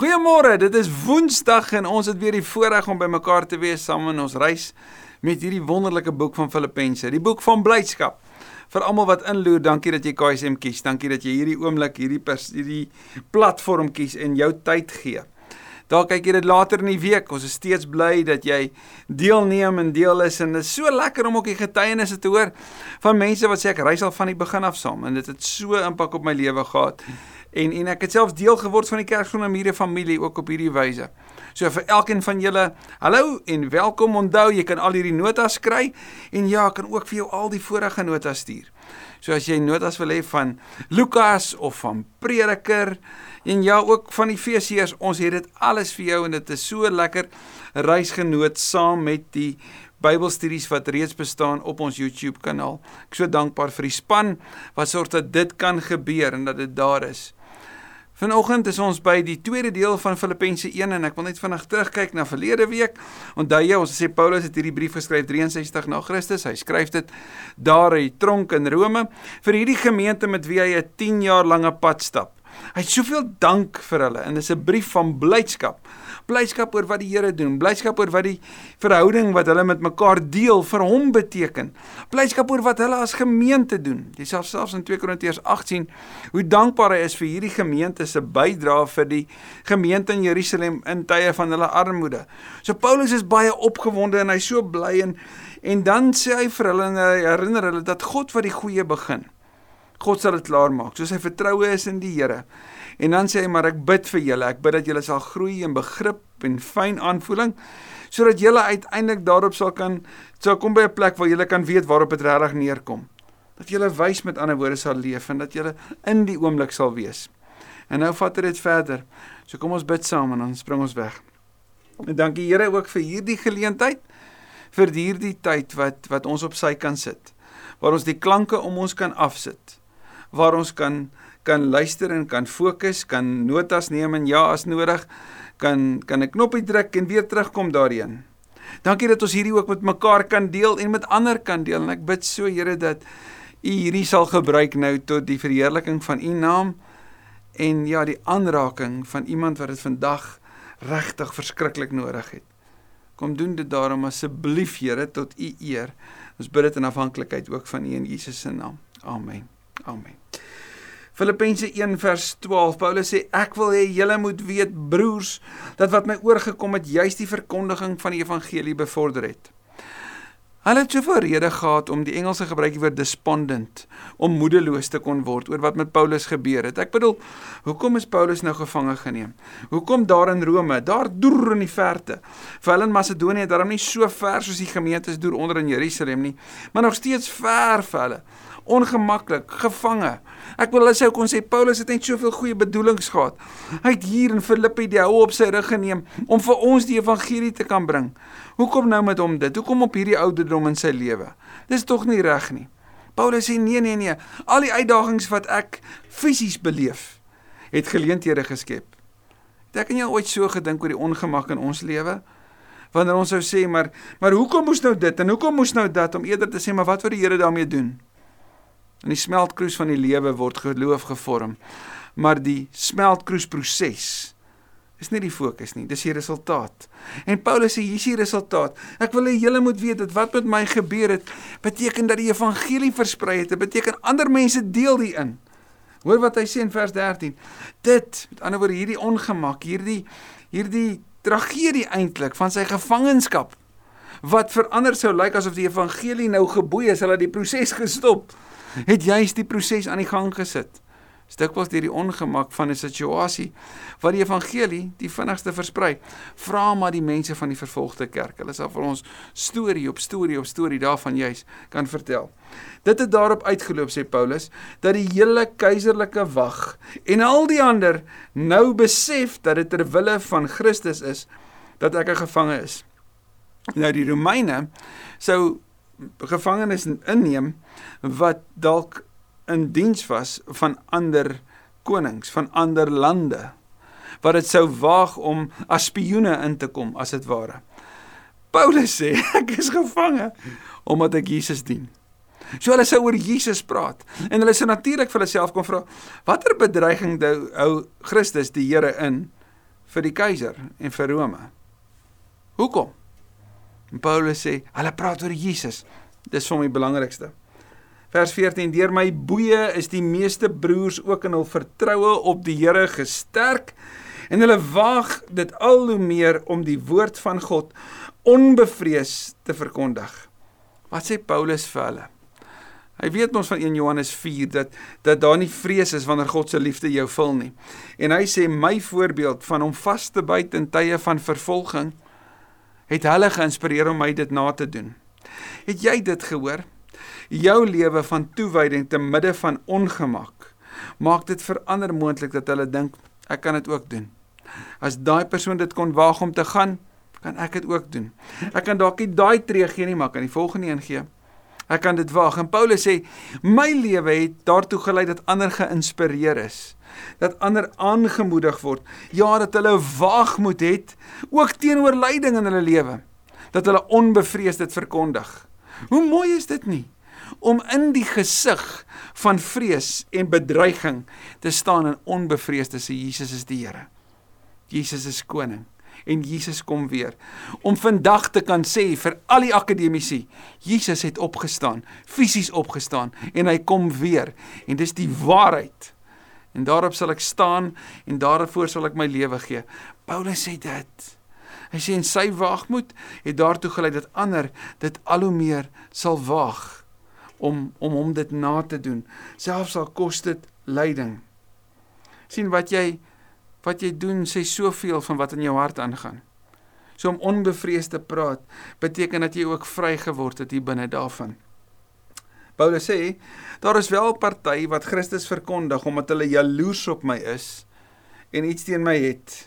Goeiemôre, dit is Woensdag en ons het weer die voorreg om bymekaar te wees saam in ons reis met hierdie wonderlike boek van Filippense, die boek van blydskap. Vir almal wat inloer, dankie dat jy KSM kies. Dankie dat jy hierdie oomblik, hierdie pers, hierdie platform kies en jou tyd gee. Daar kyk jy dit later in die week. Ons is steeds bly dat jy deelneem en deel is en dit is so lekker om ook die getuienisse te hoor van mense wat sê ek reis al van die begin af saam en dit het so impak op my lewe gehad. En en ek het selfs deel geword van die Kerkgroenamiere familie ook op hierdie wyse. So vir elkeen van julle, hallo en welkom. Onthou, jy kan al hierdie notas kry en ja, ek kan ook vir jou al die vorige notas stuur. So as jy notas wil hê van Lukas of van Prediker en ja ook van Efesiërs, ons het dit alles vir jou en dit is so lekker reisgenoot saam met die Bybelstudies wat reeds bestaan op ons YouTube kanaal. Ek so dankbaar vir die span wat sorg dat dit kan gebeur en dat dit daar is. Vanoggend is ons by die tweede deel van Filippense 1 en ek wil net vinnig terugkyk na verlede week. Onthou jy, ons sê Paulus het hierdie brief geskryf 63 na Christus. Hy skryf dit daar in tronk in Rome vir hierdie gemeente met wie hy 'n 10 jaar lange pad stap. Hy het soveel dank vir hulle en dis 'n brief van blydskap blydskap oor wat die Here doen, blydskap oor wat die verhouding wat hulle met mekaar deel vir hom beteken. Blydskap oor wat hulle as gemeente doen. Jy sal selfs in 2 Korintiërs 18 hoe dankbaar hy is vir hierdie gemeente se bydrae vir die gemeente in Jerusalem in tye van hulle armoede. So Paulus is baie opgewonde en hy's so bly en en dan sê hy vir hulle en hy herinner hulle dat God wat die goeie begin. God sal dit klaar maak. Soos hy vertroue is in die Here. En dan sê hy maar ek bid vir julle. Ek bid dat julle sal groei in begrip en fyn aanvoeling sodat julle uiteindelik daarop sal kan sal kom by 'n plek waar julle kan weet waarop dit regtig neerkom. Dat julle wys met ander woorde sal leef en dat julle in die oomblik sal wees. En nou vat dit verder. So kom ons bid saam en dan spring ons weg. En dankie Here ook vir hierdie geleentheid vir hierdie tyd wat wat ons op sy kan sit. Waar ons die klanke om ons kan afsit. Waar ons kan kan luister en kan fokus, kan notas neem en ja as nodig, kan kan 'n knoppie druk en weer terugkom daarheen. Dankie dat ons hierdie ook met mekaar kan deel en met ander kan deel en ek bid so Here dat U hierdie sal gebruik nou tot die verheerliking van U naam en ja die aanraking van iemand wat dit vandag regtig verskriklik nodig het. Kom doen dit daarom asseblief Here tot U eer. Ons bid dit in afhanklikheid ook van U in Jesus se naam. Amen. Amen. Filippense 1 vers 12. Paulus sê ek wil hê julle moet weet broers dat wat my oorgekom het juis die verkondiging van die evangelie bevorder het. Hulle het soveel redes gehad om die Engelse gebruikie woord despondent om moedeloos te kon word oor wat met Paulus gebeur het. Ek bedoel, hoekom is Paulus nou gevange geneem? Hoekom daar in Rome, daar deur in die verte? Vir hulle in Macedonië, daarom nie so ver soos die gemeentes deur onder in Jerusalem nie, maar nog steeds ver vir hulle ongemaklik, gevange. Ek wil hulle sê kon sê Paulus het net soveel goeie bedoelings gehad. Hy het hier in Filippi die hou op sy rug geneem om vir ons die evangelie te kan bring. Hoekom nou met hom dit? Hoekom op hierdie ouderdom in sy lewe? Dis tog nie reg nie. Paulus sê nee nee nee, al die uitdagings wat ek fisies beleef, het geleenthede geskep. Het ek en jy ooit so gedink oor die ongemak in ons lewe? Wanneer ons sou sê maar maar hoekom moes nou dit en hoekom moes nou dat om eerder te sê maar wat wil die Here daarmee doen? In die smeltkroes van die lewe word geloof gevorm. Maar die smeltkroesproses is nie die fokus nie, dis die resultaat. En Paulus sê hier is die resultaat. Ek wil hê julle moet weet dat wat met my gebeur het, beteken dat die evangelie versprei het. Dit beteken ander mense deel hierin. Hoor wat hy sê in vers 13. Dit, met ander woorde, hierdie ongemak, hierdie hierdie tragedie eintlik van sy gevangenskap wat verander sou lyk asof die evangelie nou geboei is, hulle die proses gestop het juist die proses aan die gang gesit. Stikwels deur die ongemak van 'n situasie wat die evangelie die vinnigste versprei. Vra maar die mense van die vervolgde kerk. Hulle sal vir ons storie op storie op storie daarvan juis kan vertel. Dit het daarop uitgeloop sê Paulus dat die hele keiserlike wag en al die ander nou besef dat dit ter wille van Christus is dat ek 'n gevangene is. Nou die Romeine sou gevangenes inneem wat dalk in diens was van ander konings, van ander lande wat dit sou waag om as spioene in te kom as dit ware. Paulus sê ek is gevange omdat ek Jesus dien. So hulle sou oor Jesus praat en hulle sou natuurlik vir hulle self kon vra watter bedreiging hou Christus die Here in vir die keiser en vir Rome. Hoekom? En Paulus sê, hulle praat oor Jesus. Dis vir my die belangrikste. Vers 14: Deur my boeye is die meeste broers ook in hul vertroue op die Here gesterk en hulle waag dit al hoe meer om die woord van God onbevrees te verkondig. Wat sê Paulus vir hulle? Hy weet ons van 1 Johannes 4 dat dat daar nie vrees is wanneer God se liefde jou vul nie. En hy sê my voorbeeld van hom vas te byt in tye van vervolging het hulle geïnspireer om my dit na te doen. Het jy dit gehoor? Jou lewe van toewyding te midde van ongemak maak dit verander moontlik dat hulle dink ek kan dit ook doen. As daai persoon dit kon waag om te gaan, kan ek dit ook doen. Ek kan dalk nie daai tree gee nie, maar kan die volgende een gee. Ek kan dit waag. En Paulus sê, my lewe het daartoe gelei dat ander geïnspireer is, dat ander aangemoedig word. Ja, dat hulle waagmoed het ook teenoor lyding in hulle lewe, dat hulle onbevrees dit verkondig. Hoe mooi is dit nie? om in die gesig van vrees en bedreiging te staan en onbevrees te sê Jesus is die Here. Jesus is koning en Jesus kom weer. Om vandag te kan sê vir al die akademici, Jesus het opgestaan, fisies opgestaan en hy kom weer en dis die waarheid. En daarop sal ek staan en daarvoor sal ek my lewe gee. Paulus sê dit. Hy sê en sy waagmoed het daartoe gelei dat ander dit al hoe meer sal waag om om hom dit na te doen. Selfs al kos dit lyding. sien wat jy wat jy doen sê soveel van wat in jou hart aangaan. So om onbevrees te praat beteken dat jy ook vry geword het hier binne daarvan. Paulus sê, daar is wel party wat Christus verkondig omdat hulle jaloers op my is en iets teen my het.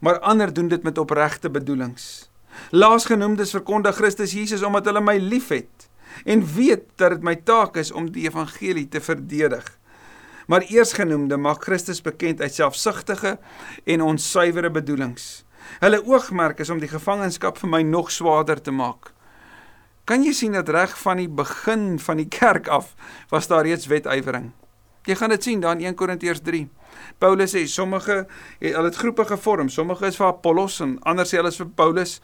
Maar ander doen dit met opregte bedoelings. Laasgenoemdes verkondig Christus Jesus omdat hulle my liefhet en weet dat dit my taak is om die evangelie te verdedig. Maar eersgenoemde maak Christus bekend uit selfsugtige en onsuiwere bedoelings. Hulle oogmerk is om die gevangenskap vir my nog swaarder te maak. Kan jy sien dat reg van die begin van die kerk af was daar reeds wetywering? Jy gaan dit sien daar in 1 Korintiërs 3. Paulus sê sommige het hulle het groepe gevorm. Sommige is vir Apollos en ander sê hulle is vir Paulus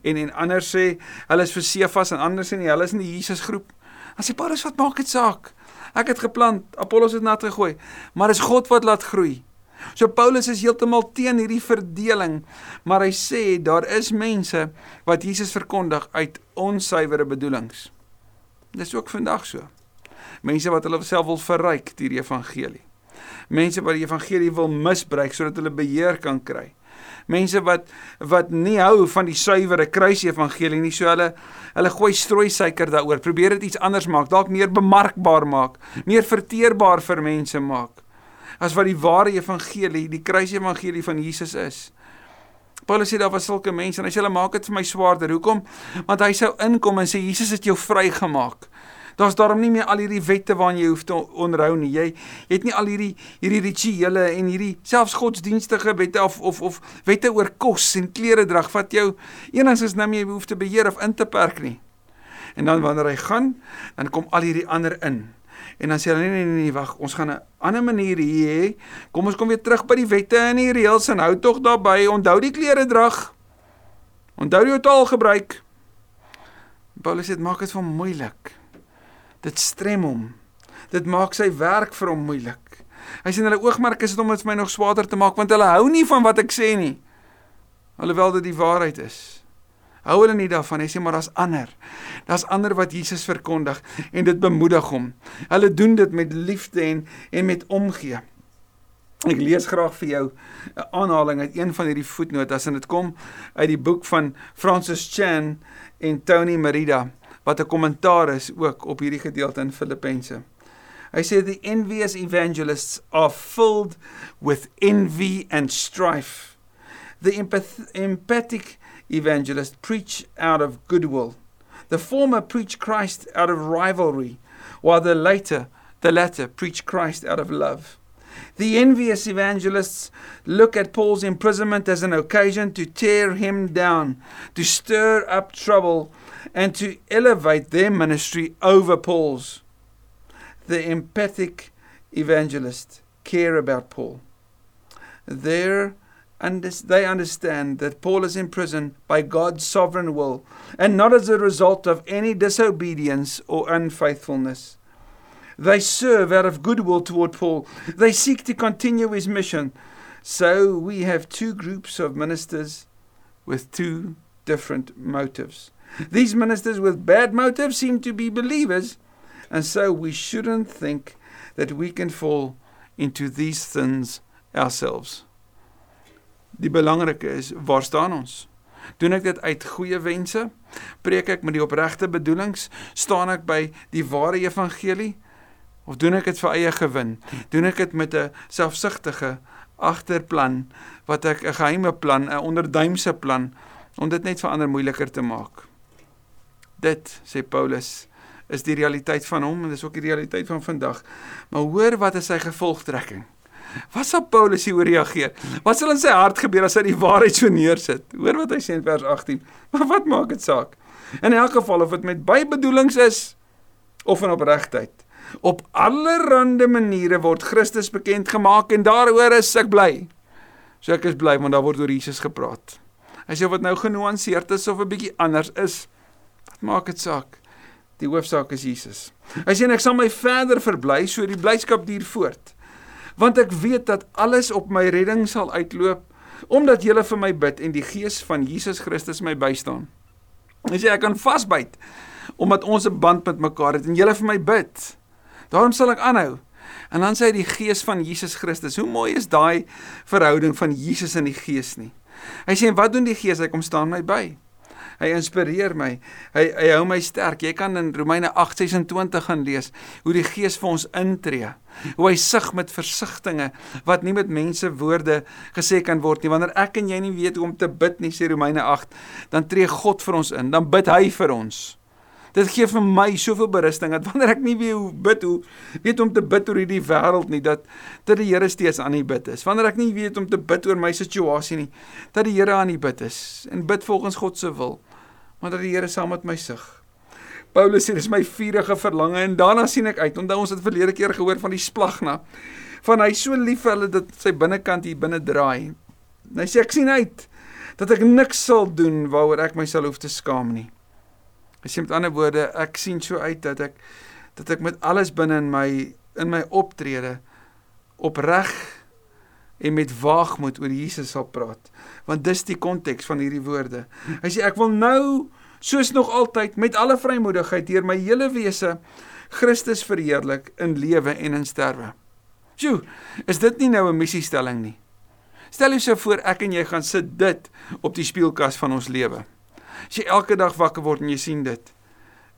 en en ander sê hulle is vir Sefas en ander sê nie hulle is in die Jesus groep. Dan sê Paulus wat maak dit saak? Ek het geplant, Apollos het nat gegooi, maar dis God wat laat groei. So Paulus is heeltemal teen hierdie verdeling, maar hy sê daar is mense wat Jesus verkondig uit onsuiwere bedoelings. Dis ook vandag so. Mense wat hulle self wil verryk deur die evangelie. Mense wat die evangelie wil misbruik sodat hulle beheer kan kry mense wat wat nie hou van die suiwere kruis evangelie nie so hulle hulle gooi strooi suiker daaroor. Probeer dit iets anders maak dalk meer bemarkbaar maak meer verteerbaar vir mense maak as wat die ware evangelie die kruis evangelie van Jesus is. Paulus sê daar was sulke mense en hy sê hulle maak dit vir my swaarder. Hoekom? Want hy sou inkom en sê Jesus het jou vrygemaak Daar's daarom nie meer al hierdie wette waaraan jy hoef te onderhou nie. Jy, het nie al hierdie hierdie rituele en hierdie selfs godsdienstige wette of of of wette oor kos en klere drag wat jou enigstens nou nie hoef te beheer of in te perk nie. En dan wanneer hy gaan, dan kom al hierdie ander in. En dan sê hulle nee nee nee, nee wag, ons gaan 'n ander manier hier hê. Kom ons kom weer terug by die wette en die reëls en hou tog daarby. Onthou die klere drag. Onthou jou taal gebruik. Paulus dit maak dit vir moeilik. Dit strem hom. Dit maak sy werk vir hom moeilik. Hy sien hulle oogmerk is dit om dit vir my nog swaarder te maak want hulle hou nie van wat ek sê nie. Alhoewel dit die waarheid is. Hou hulle nie daarvan nie. Hy sê maar daar's ander. Daar's ander wat Jesus verkondig en dit bemoedig hom. Hulle doen dit met liefde en en met omgee. Ek lees graag vir jou 'n aanhaling uit een van hierdie voetnotas en dit kom uit die boek van Francis Chan en Tony Merida wat 'n kommentaar is ook op hierdie gedeelte in Filippense. Hy sê the envious evangelists are filled with envy and strife. The empath empathic evangelists preach out of goodwill. The former preach Christ out of rivalry, while the later the latter preach Christ out of love. The envious evangelists look at Paul's imprisonment as an occasion to tear him down, to stir up trouble and to elevate their ministry over Paul's. The empathic evangelists care about Paul. Their they understand that Paul is in prison by God's sovereign will and not as a result of any disobedience or unfaithfulness. They serve out of goodwill toward Paul. They seek to continue his mission. So we have two groups of ministers with two different motives. These ministers with bad motives seem to be believers, and so we shouldn't think that we can fall into these sins ourselves. Die belangrike is, waar staan ons? Doen ek dit uit goeie wense? Preek ek met die opregte bedoelings? Staan ek by die ware evangelie? Of doen ek dit vir eie gewin? Doen ek dit met 'n selfsugtige agterplan wat ek 'n geheime plan, 'n onderduimse plan om dit net vir ander moeiliker te maak? Dit sê Paulus is die realiteit van hom en dis ook die realiteit van vandag. Maar hoor wat is sy gevolgtrekking? Wat sal Paulus hier reageer? Wat sal in sy hart gebeur as hy die waarheid so neersit? Hoor wat hy sê in vers 18. Maar wat maak dit saak? In elk geval of dit met bybedoelings is of in opregtheid. Op allerlei maniere word Christus bekend gemaak en daaroor is ek bly. So ek is bly want daar word oor Jesus gepraat. Hy sê dit nou genuanceerd is of 'n bietjie anders is, wat maak dit saak? Die hoofsaak is Jesus. Hy sê en ek sal my verder verbly so die blydskap duur voort want ek weet dat alles op my redding sal uitloop omdat julle vir my bid en die gees van Jesus Christus my bystaan. Hy sê ek kan vasbyt omdat ons 'n band met mekaar het en julle vir my bid. Daarom sal ek aanhou. En dan sê hy die gees van Jesus Christus. Hoe mooi is daai verhouding van Jesus en die gees nie. Hy sê wat doen die gees? Hy kom staan my by. Hy inspireer my. Hy hy hou my sterk. Jy kan in Romeine 8:26 gaan lees hoe die Gees vir ons intree. Hoe hy sug met versigtings wat nie met mense woorde gesê kan word nie. Wanneer ek en jy nie weet hoe om te bid nie, sê Romeine 8, dan tree God vir ons in. Dan bid hy vir ons. Dit gee vir my soveel berusting dat wanneer ek nie weet hoe bid hoe weet om te bid oor hierdie wêreld nie dat dat die Here steeds aan die bid is. Wanneer ek nie weet om te bid oor my situasie nie, dat die Here aan die bid is en bid volgens God se wil. Maar dat die Here saam met my sug. Paulus sê dis my vurige verlange en daarna sien ek uit. Onthou ons het verlede keer gehoor van die splagna. Van hy so lief vir hulle dat sy binnekant hier binne draai. En hy sê ek sien uit dat ek niks sal doen waaroor ek my sal hoef te skaam nie. Hy sê met ander woorde, ek sien so uit dat ek dat ek met alles binne in my in my optrede opreg en met waagmoed oor Jesus sal praat. Want dis die konteks van hierdie woorde. Hy sê ek wil nou soos nog altyd met alle vrymoedigheid deur my hele wese Christus verheerlik in lewe en in sterwe. Sjoe, is dit nie nou 'n missiestelling nie? Stel jouself voor ek en jy gaan sit dit op die speelkas van ons lewe. As jy elke dag wakker word en jy sien dit.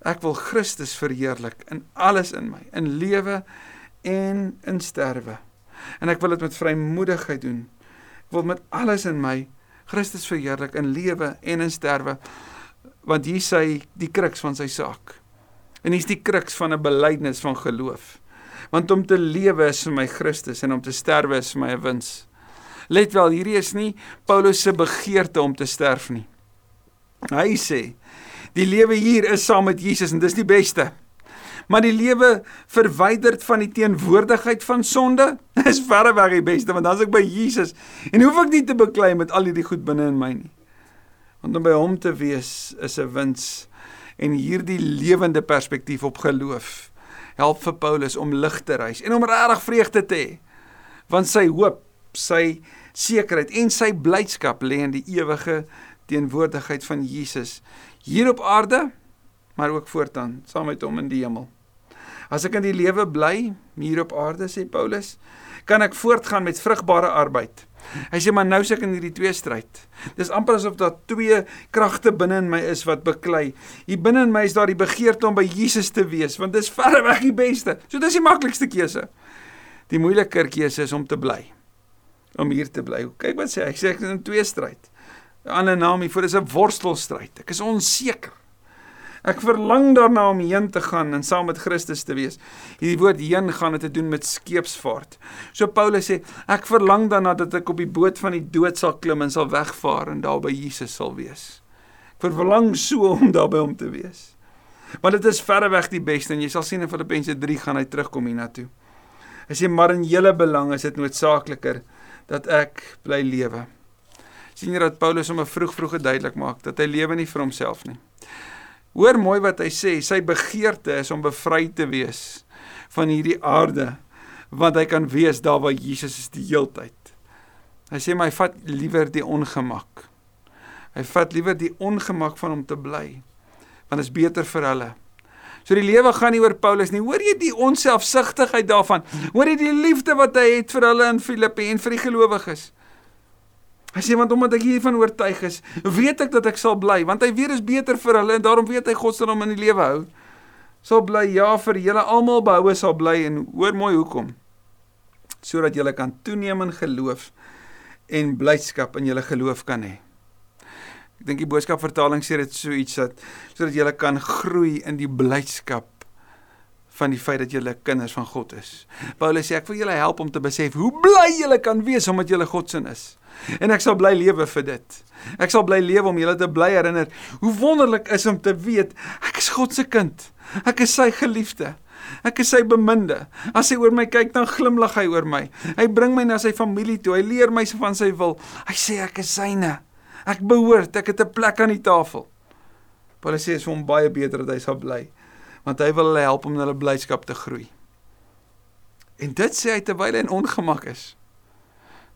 Ek wil Christus verheerlik in alles in my, in lewe en in sterwe. En ek wil dit met vrymoedigheid doen. Ek wil met alles in my Christus verheerlik in lewe en in sterwe. Want hier sê die kruks van sy saak. En hier's die kruks van 'n belydenis van geloof. Want om te lewe is vir my Christus en om te sterwe is vir my 'n wins. Let wel, hierdie is nie Paulus se begeerte om te sterf nie. Hy sê die lewe hier is saam met Jesus en dis die beste. Maar die lewe verwyderd van die teenwoordigheid van sonde is verre weg die beste want dan is ek by Jesus en hoef ek nie te beklei met al hierdie goed binne in my nie. Want om by hom te wees is 'n wins en hierdie lewende perspektief op geloof help vir Paulus om lig te reis en om regtig vreugde te hê. Want sy hoop, sy sekerheid en sy blydskap lê in die ewige teenwoordigheid van Jesus hier op aarde, maar ook voortaan saam met hom in die hemel. As ek in die lewe bly hier op aarde sê Paulus, kan ek voortgaan met vrugbare arbeid. Hy sê maar nou sê ek in hierdie twee stryd. Dis amper asof daar twee kragte binne in my is wat beklei. Hier binne in my is daar die begeerte om by Jesus te wees, want dit is verreweg die beste. So dis die maklikste keuse. Die moeiliker keuse is om te bly. Om hier te bly. Kyk wat sê hy, hy sê ek is in twee stryd. Ander naam hiervoor is 'n worstelstryd. Ek is onseker. Ek verlang daarna om heen te gaan en saam met Christus te wees. Hierdie woord heen gaan het te doen met skeepsvaart. So Paulus sê, ek verlang daarna dat ek op die boot van die dood sal klim en sal wegvaar en daar by Jesus sal wees. Ek verlang so om daar by hom te wees. Want dit is verre weg die beste en jy sal sien in Filippense 3 gaan hy terugkom hiernatoe. Hy sê maar in julle belang is dit noodsaakliker dat ek bly lewe. Sien jy dat Paulus hom vroeg vroeg duidelik maak dat hy lewe nie vir homself nie. Hoor mooi wat hy sê, sy begeerte is om bevry te wees van hierdie aarde want hy kan wees daar waar Jesus is die heeltyd. Hy sê my vat liewer die ongemak. Hy vat liewer die ongemak van om te bly want dit is beter vir hulle. So die lewe gaan nie oor Paulus nie. Hoor jy die onselfsugtigheid daarvan? Hoor jy die liefde wat hy het vir hulle in Filippe en vir die gelowiges? Hy sê want omdat ek hiervan oortuig is, weet ek dat ek sal bly, want hy dit is beter vir hulle en daarom weet hy God sal hom in die lewe hou. Sal bly ja vir julle almal behoue sal bly en hoor mooi hoekom. Sodat julle kan toeneem in geloof en blydskap in julle geloof kan hê. Ek dink die boodskap vertaling sê dit so iets dat sodat jy kan groei in die blydskap van die feit dat jy kinders van God is. Paulus sê ek wil julle help om te besef hoe bly julle kan wees omdat julle God se is. En ek sal bly lewe vir dit. Ek sal bly lewe om julle te bly herinner hoe wonderlik is om te weet ek is God se kind. Ek is sy geliefde. Ek is sy beminde. As hy oor my kyk, dan glimlag hy oor my. Hy bring my na sy familie toe. Hy leer my van sy wil. Hy sê ek is syne. Ek behoort, ek het 'n plek aan die tafel. Paulus sê is hom baie beter dat hy sal bly, want hy wil hulle help om in hulle blydskap te groei. En dit sê hy terwyl hy in ongemak is.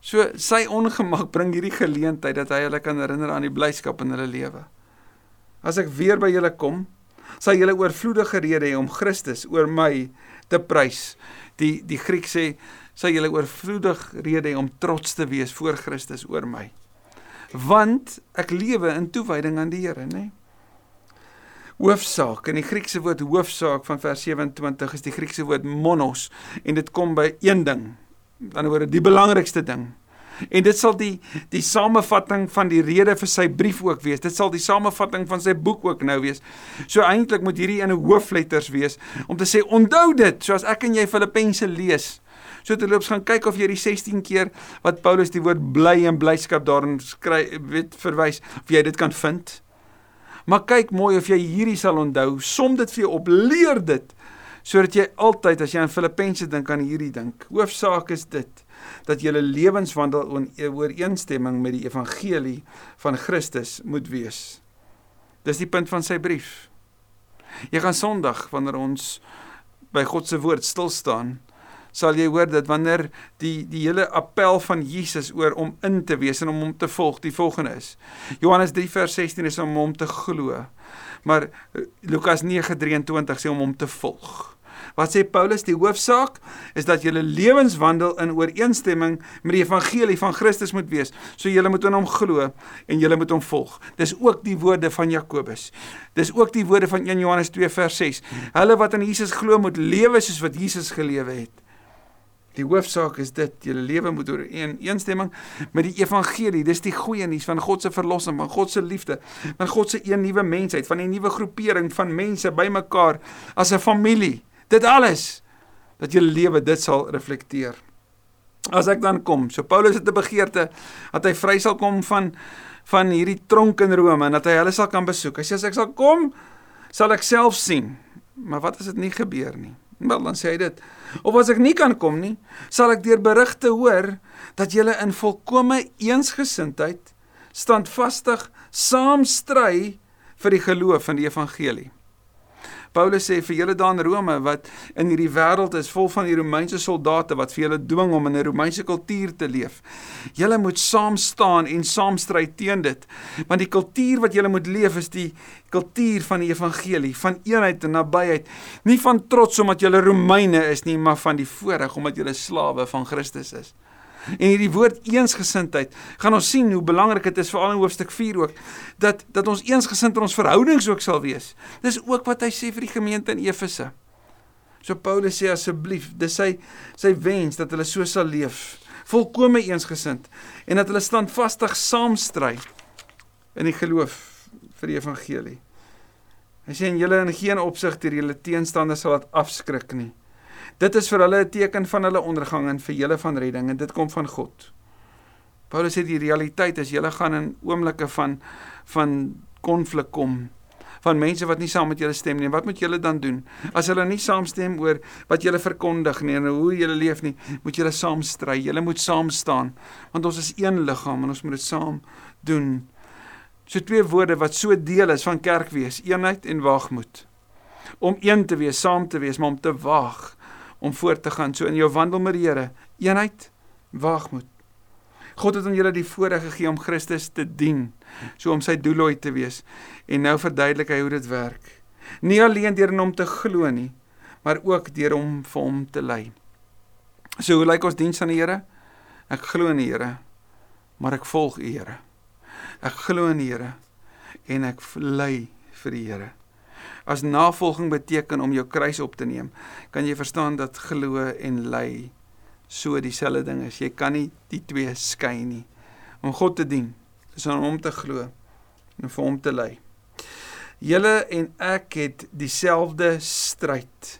So sy ongemak bring hierdie geleentheid dat hy hulle kan herinner aan die blydskap in hulle lewe. As ek weer by julle kom, sal julle oorvloedige rede hê om Christus oor my te prys. Die die Griek sê sal julle oorvloedig rede hê om trots te wees voor Christus oor my want ek lewe in toewyding aan die Here, nê? Hoofsaak in die Griekse woord hoofsaak van vers 27 is die Griekse woord monos en dit kom by een ding. Die ander woorde die belangrikste ding. En dit sal die die samevatting van die rede vir sy brief ook wees. Dit sal die samevatting van sy boek ook nou wees. So eintlik moet hierdie in 'n hoofletters wees om te sê onthou dit, soos ek en jy Filippense lees. So terloops gaan kyk of jy die 16 keer wat Paulus die woord bly en blyskap daarin skryf weet verwys of jy dit kan vind. Maar kyk mooi of jy hierdie sal onthou. Som dit vir jou op, leer dit sodat jy altyd as jy aan Filippense dink aan hierdie dink. Hoofsaak is dit dat julle lewenswandel in ooreenstemming met die evangelie van Christus moet wees. Dis die punt van sy brief. Jy gaan Sondag wanneer ons by God se woord stil staan, sal jy hoor dat wanneer die die hele appel van Jesus oor om in te wees en om hom te volg, die volgende is. Johannes 3 vers 16 is om hom te glo. Maar eh, Lukas 9:23 sê om hom te volg. Wat sê Paulus? Die hoofsaak is dat julle lewenswandel in ooreenstemming met die evangelie van Christus moet wees. So julle moet in hom glo en julle moet hom volg. Dis ook die woorde van Jakobus. Dis ook die woorde van 1 Johannes 2 vers 6. Hulle wat in Jesus glo moet lewe soos wat Jesus gelewe het. Die hoofsaak is dit, julle lewe moet oor een eensstemming met die evangelie. Dis die goeie nuus van God se verlossing, van God se liefde, van God se een nuwe mensheid, van 'n nuwe groepering van mense bymekaar as 'n familie. Dit alles dat julle lewe dit sal reflekteer. As ek dan kom, so Paulus het 'n begeerte dat hy vry sal kom van van hierdie tronk in Rome en dat hy hulle sal kan besoek. Hy sê as ek sal kom, sal ek self sien. Maar wat as dit nie gebeur nie? Wel dan sê hy dit. Of as ek nie kan kom nie, sal ek deur berigte hoor dat julle in volkomme eensgesindheid standvastig saam stry vir die geloof in die evangelie. Paulus sê vir julle daar in Rome wat in hierdie wêreld is vol van die Romeinse soldate wat vir julle dwing om in 'n Romeinse kultuur te leef. Julle moet saam staan en saam stry teen dit. Want die kultuur wat julle moet leef is die kultuur van die evangelie, van eenheid en nabyheid, nie van trots omdat julle Romeine is nie, maar van die voorreg omdat julle slawe van Christus is. En hierdie woord eensgesindheid, gaan ons sien hoe belangrik dit is veral in hoofstuk 4 ook dat dat ons eensgesind in ons verhoudings ook sal wees. Dis ook wat hy sê vir die gemeente in Efese. So Paulus sê asseblief, dis sy sy wens dat hulle so sal leef, volkome eensgesind en dat hulle standvastig saam stry in die geloof vir die evangelie. Hy sê en julle in geen opsig deur julle teenstanders sal laat afskrik nie. Dit is vir hulle 'n teken van hulle ondergang en vir julle van redding en dit kom van God. Paulus sê die realiteit is julle gaan in oomblikke van van konflik kom van mense wat nie saam met julle stem nie. Wat moet julle dan doen? As hulle nie saamstem oor wat julle verkondig nie en hoe julle leef nie, moet julle saam stry. Julle moet saam staan want ons is een liggaam en ons moet dit saam doen. So twee woorde wat so deel is van kerkwees, eenheid en waagmoed. Om een te wees, saam te wees, maar om te waag om voort te gaan. So in jou wandel met die Here, eenheid, waagmoed. God het aan julle die voorreg gegee om Christus te dien, so om sy doelwit te wees. En nou verduidelik hy hoe dit werk. Nie alleen deur in hom te glo nie, maar ook deur hom vir hom te lei. So hoe lyk ons diens aan die Here? Ek glo in die Here, maar ek volg U Here. Ek glo in die Here en ek lei vir die Here. As navolging beteken om jou kruis op te neem, kan jy verstaan dat glo en lei so dieselfde ding is. Jy kan nie die twee skei nie. Om God te dien is om hom te glo en vir hom te lei. Julle en ek het dieselfde stryd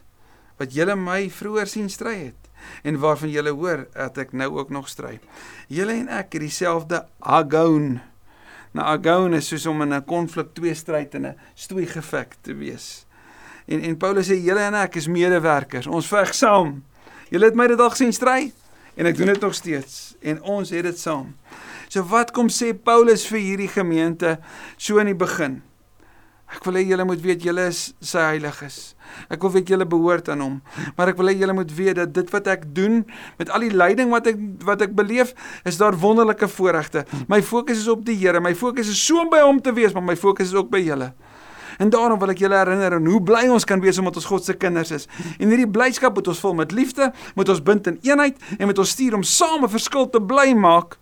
wat julle my vroeër sien stry het en waarvan julle hoor dat ek nou ook nog stry. Julle en ek het dieselfde agon. Nou agon is soos om in 'n konflik twee stryd en 'n stoei geveg te wees. En en Paulus sê julle en ek is medewerkers. Ons veg saam. Julle het my dit al gesien stry en ek doen dit nog steeds en ons het dit saam. So wat kom sê Paulus vir hierdie gemeente so in die begin? Ek wil hê julle moet weet julle is sy heiliges. Ek wil weet julle behoort aan hom, maar ek wil hê julle moet weet dat dit wat ek doen met al die lyding wat ek wat ek beleef, is daar wonderlike voorregte. My fokus is op die Here. My fokus is so om by hom te wees, maar my fokus is ook by julle. En daarom wil ek julle herinner aan hoe bly ons kan wees omdat ons God se kinders is. En hierdie blydskap moet ons vul met liefde, moet ons bind in eenheid en met ons stuur om saam 'n verskil te bly maak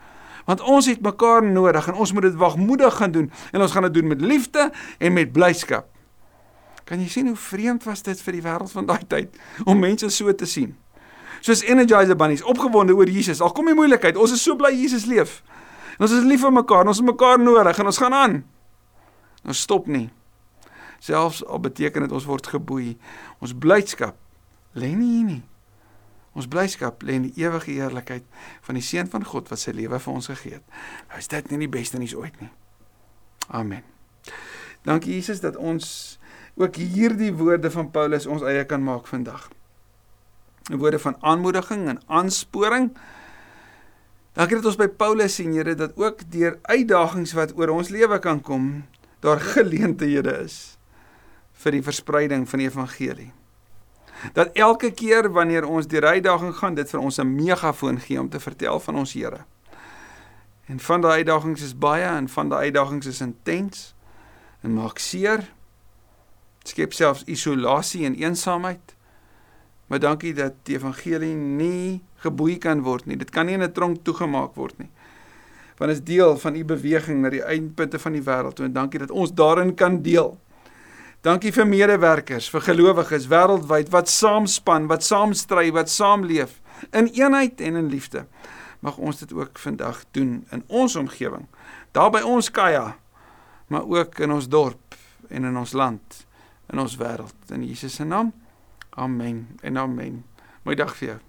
want ons het mekaar nodig en ons moet dit wagmoedig gaan doen en ons gaan dit doen met liefde en met blydskap. Kan jy sien hoe vreemd was dit vir die wêreld van daai tyd om mense so te sien? Soos energizer bunnies, opgewonde oor Jesus. Al kom die moeilikheid, ons is so bly Jesus leef. En ons is lief vir mekaar, ons het mekaar nodig en ons gaan aan. Ons stop nie. Selfs al beteken dit ons word geboei, ons blydskap lê nie hier nie. Ons blydskap lê in die ewige eerlikheid van die seun van God wat sy lewe vir ons gegee het. Nou is dit nie die beste nuus ooit nie. Amen. Dankie Jesus dat ons ook hierdie woorde van Paulus ons eie kan maak vandag. Woorde van aanmoediging en aansporing. Dankie dat ons by Paulus sien Here dat ook deur uitdagings wat oor ons lewe kan kom, daar geleenthede is vir die verspreiding van die evangelie dat elke keer wanneer ons deur uitdaging gaan, dit vir ons 'n megafoon gee om te vertel van ons Here. En van daai uitdagings is baie en van daai uitdagings is intens en maak seer. Skep selfs isolasie en eensaamheid. Maar dankie dat die evangelie nie geboei kan word nie. Dit kan nie in 'n tronk toegemaak word nie. Want is deel van u beweging na die eindpunte van die wêreld en dankie dat ons daarin kan deel. Dankie vir medewerkers, vir gelowiges wêreldwyd wat saamspan, wat saam stry, wat saamleef in eenheid en in liefde. Mag ons dit ook vandag doen in ons omgewing, daar by ons Kaya, maar ook in ons dorp en in ons land, in ons wêreld. In Jesus se naam. Amen en amen. Mooi dag vir jou.